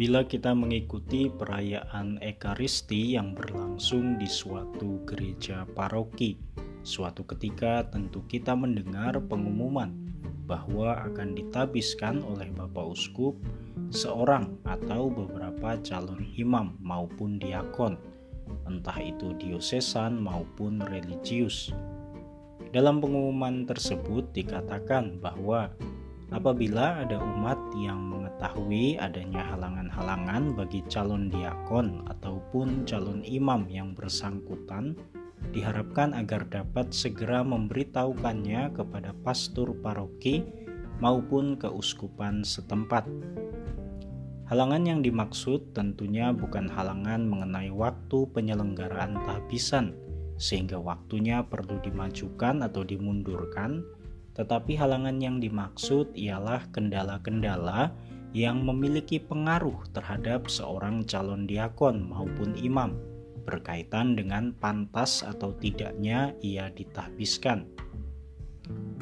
Bila kita mengikuti perayaan Ekaristi yang berlangsung di suatu gereja paroki, suatu ketika tentu kita mendengar pengumuman bahwa akan ditabiskan oleh Bapak Uskup seorang atau beberapa calon imam maupun diakon, entah itu diosesan maupun religius. Dalam pengumuman tersebut dikatakan bahwa apabila ada umat yang mengetahui adanya halangan-halangan bagi calon diakon ataupun calon imam yang bersangkutan, diharapkan agar dapat segera memberitahukannya kepada pastor paroki maupun keuskupan setempat. Halangan yang dimaksud tentunya bukan halangan mengenai waktu penyelenggaraan tahbisan, sehingga waktunya perlu dimajukan atau dimundurkan, tetapi halangan yang dimaksud ialah kendala-kendala yang memiliki pengaruh terhadap seorang calon diakon maupun imam berkaitan dengan pantas atau tidaknya ia ditahbiskan.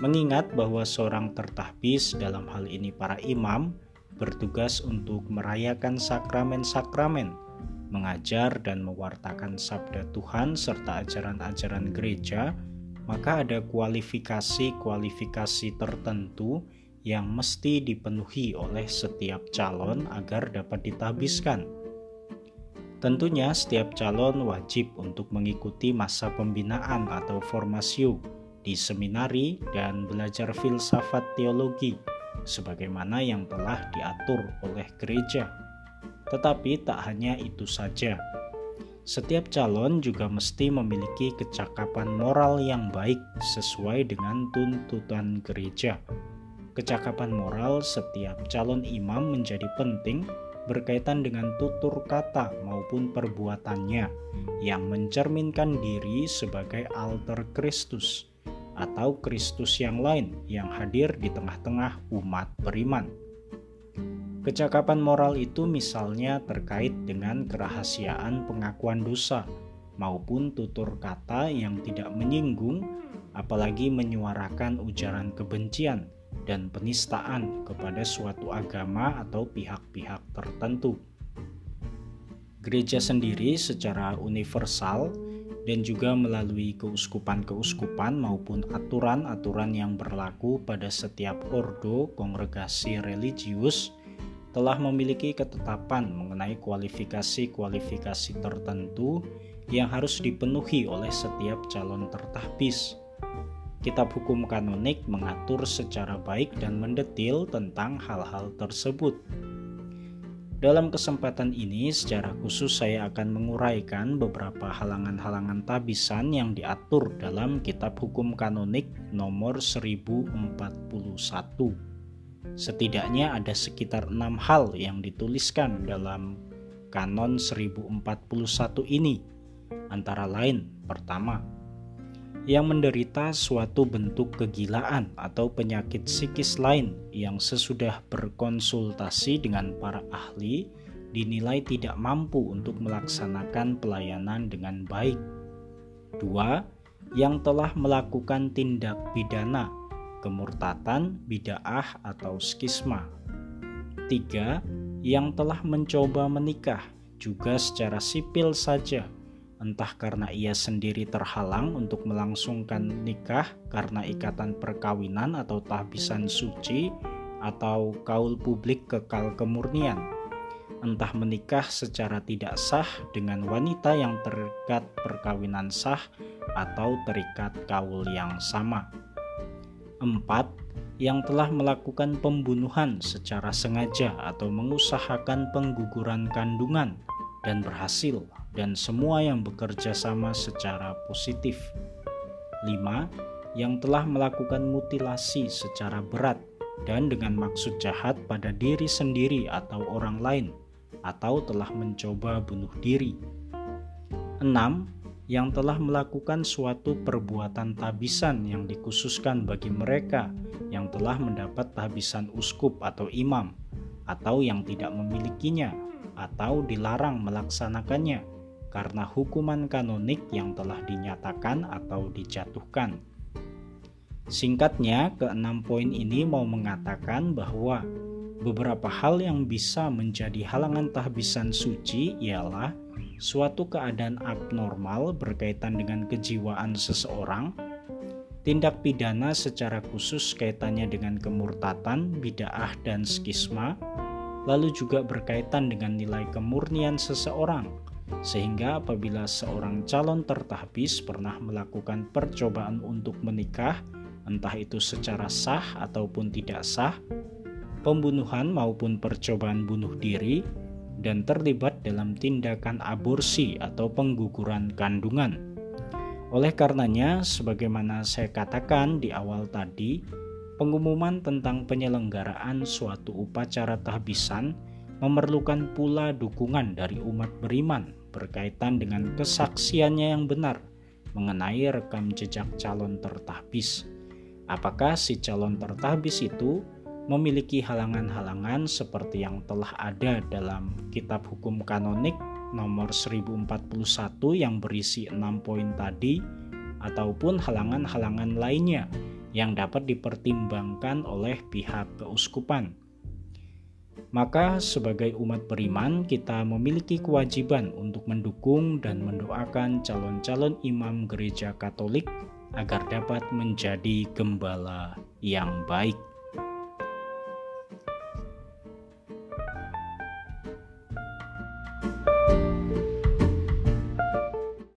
Mengingat bahwa seorang tertahbis dalam hal ini para imam bertugas untuk merayakan sakramen-sakramen mengajar dan mewartakan sabda Tuhan serta ajaran-ajaran gereja, maka ada kualifikasi-kualifikasi tertentu yang mesti dipenuhi oleh setiap calon agar dapat ditabiskan. Tentunya setiap calon wajib untuk mengikuti masa pembinaan atau formasio di seminari dan belajar filsafat teologi sebagaimana yang telah diatur oleh gereja. Tetapi tak hanya itu saja. Setiap calon juga mesti memiliki kecakapan moral yang baik sesuai dengan tuntutan gereja. Kecakapan moral setiap calon imam menjadi penting berkaitan dengan tutur kata maupun perbuatannya yang mencerminkan diri sebagai alter Kristus atau Kristus yang lain yang hadir di tengah-tengah umat beriman. Kecakapan moral itu misalnya terkait dengan kerahasiaan pengakuan dosa maupun tutur kata yang tidak menyinggung apalagi menyuarakan ujaran kebencian dan penistaan kepada suatu agama atau pihak-pihak tertentu. Gereja sendiri secara universal dan juga melalui keuskupan-keuskupan maupun aturan-aturan yang berlaku pada setiap ordo kongregasi religius telah memiliki ketetapan mengenai kualifikasi-kualifikasi tertentu yang harus dipenuhi oleh setiap calon tertahbis. Kitab hukum kanonik mengatur secara baik dan mendetil tentang hal-hal tersebut. Dalam kesempatan ini, secara khusus saya akan menguraikan beberapa halangan-halangan tabisan yang diatur dalam Kitab Hukum Kanonik nomor 1041. Setidaknya ada sekitar enam hal yang dituliskan dalam kanon 1041 ini. Antara lain, pertama, yang menderita suatu bentuk kegilaan atau penyakit psikis lain yang sesudah berkonsultasi dengan para ahli dinilai tidak mampu untuk melaksanakan pelayanan dengan baik. Dua, yang telah melakukan tindak pidana kemurtatan, bid'ah atau skisma. Tiga, yang telah mencoba menikah juga secara sipil saja, entah karena ia sendiri terhalang untuk melangsungkan nikah karena ikatan perkawinan atau tahbisan suci atau kaul publik kekal kemurnian, entah menikah secara tidak sah dengan wanita yang terikat perkawinan sah atau terikat kaul yang sama. 4. Yang telah melakukan pembunuhan secara sengaja atau mengusahakan pengguguran kandungan dan berhasil dan semua yang bekerja sama secara positif. 5. Yang telah melakukan mutilasi secara berat dan dengan maksud jahat pada diri sendiri atau orang lain atau telah mencoba bunuh diri. 6 yang telah melakukan suatu perbuatan tabisan yang dikhususkan bagi mereka yang telah mendapat tabisan uskup atau imam, atau yang tidak memilikinya, atau dilarang melaksanakannya karena hukuman kanonik yang telah dinyatakan atau dijatuhkan. Singkatnya, keenam poin ini mau mengatakan bahwa Beberapa hal yang bisa menjadi halangan tahbisan suci ialah suatu keadaan abnormal berkaitan dengan kejiwaan seseorang, tindak pidana secara khusus kaitannya dengan kemurtatan, bid'ah dan skisma, lalu juga berkaitan dengan nilai kemurnian seseorang, sehingga apabila seorang calon tertahbis pernah melakukan percobaan untuk menikah, entah itu secara sah ataupun tidak sah, pembunuhan maupun percobaan bunuh diri, dan terlibat dalam tindakan aborsi atau pengguguran kandungan. Oleh karenanya, sebagaimana saya katakan di awal tadi, pengumuman tentang penyelenggaraan suatu upacara tahbisan memerlukan pula dukungan dari umat beriman berkaitan dengan kesaksiannya yang benar mengenai rekam jejak calon tertahbis. Apakah si calon tertahbis itu memiliki halangan-halangan seperti yang telah ada dalam kitab hukum kanonik nomor 1041 yang berisi 6 poin tadi ataupun halangan-halangan lainnya yang dapat dipertimbangkan oleh pihak keuskupan. Maka sebagai umat beriman kita memiliki kewajiban untuk mendukung dan mendoakan calon-calon imam gereja Katolik agar dapat menjadi gembala yang baik.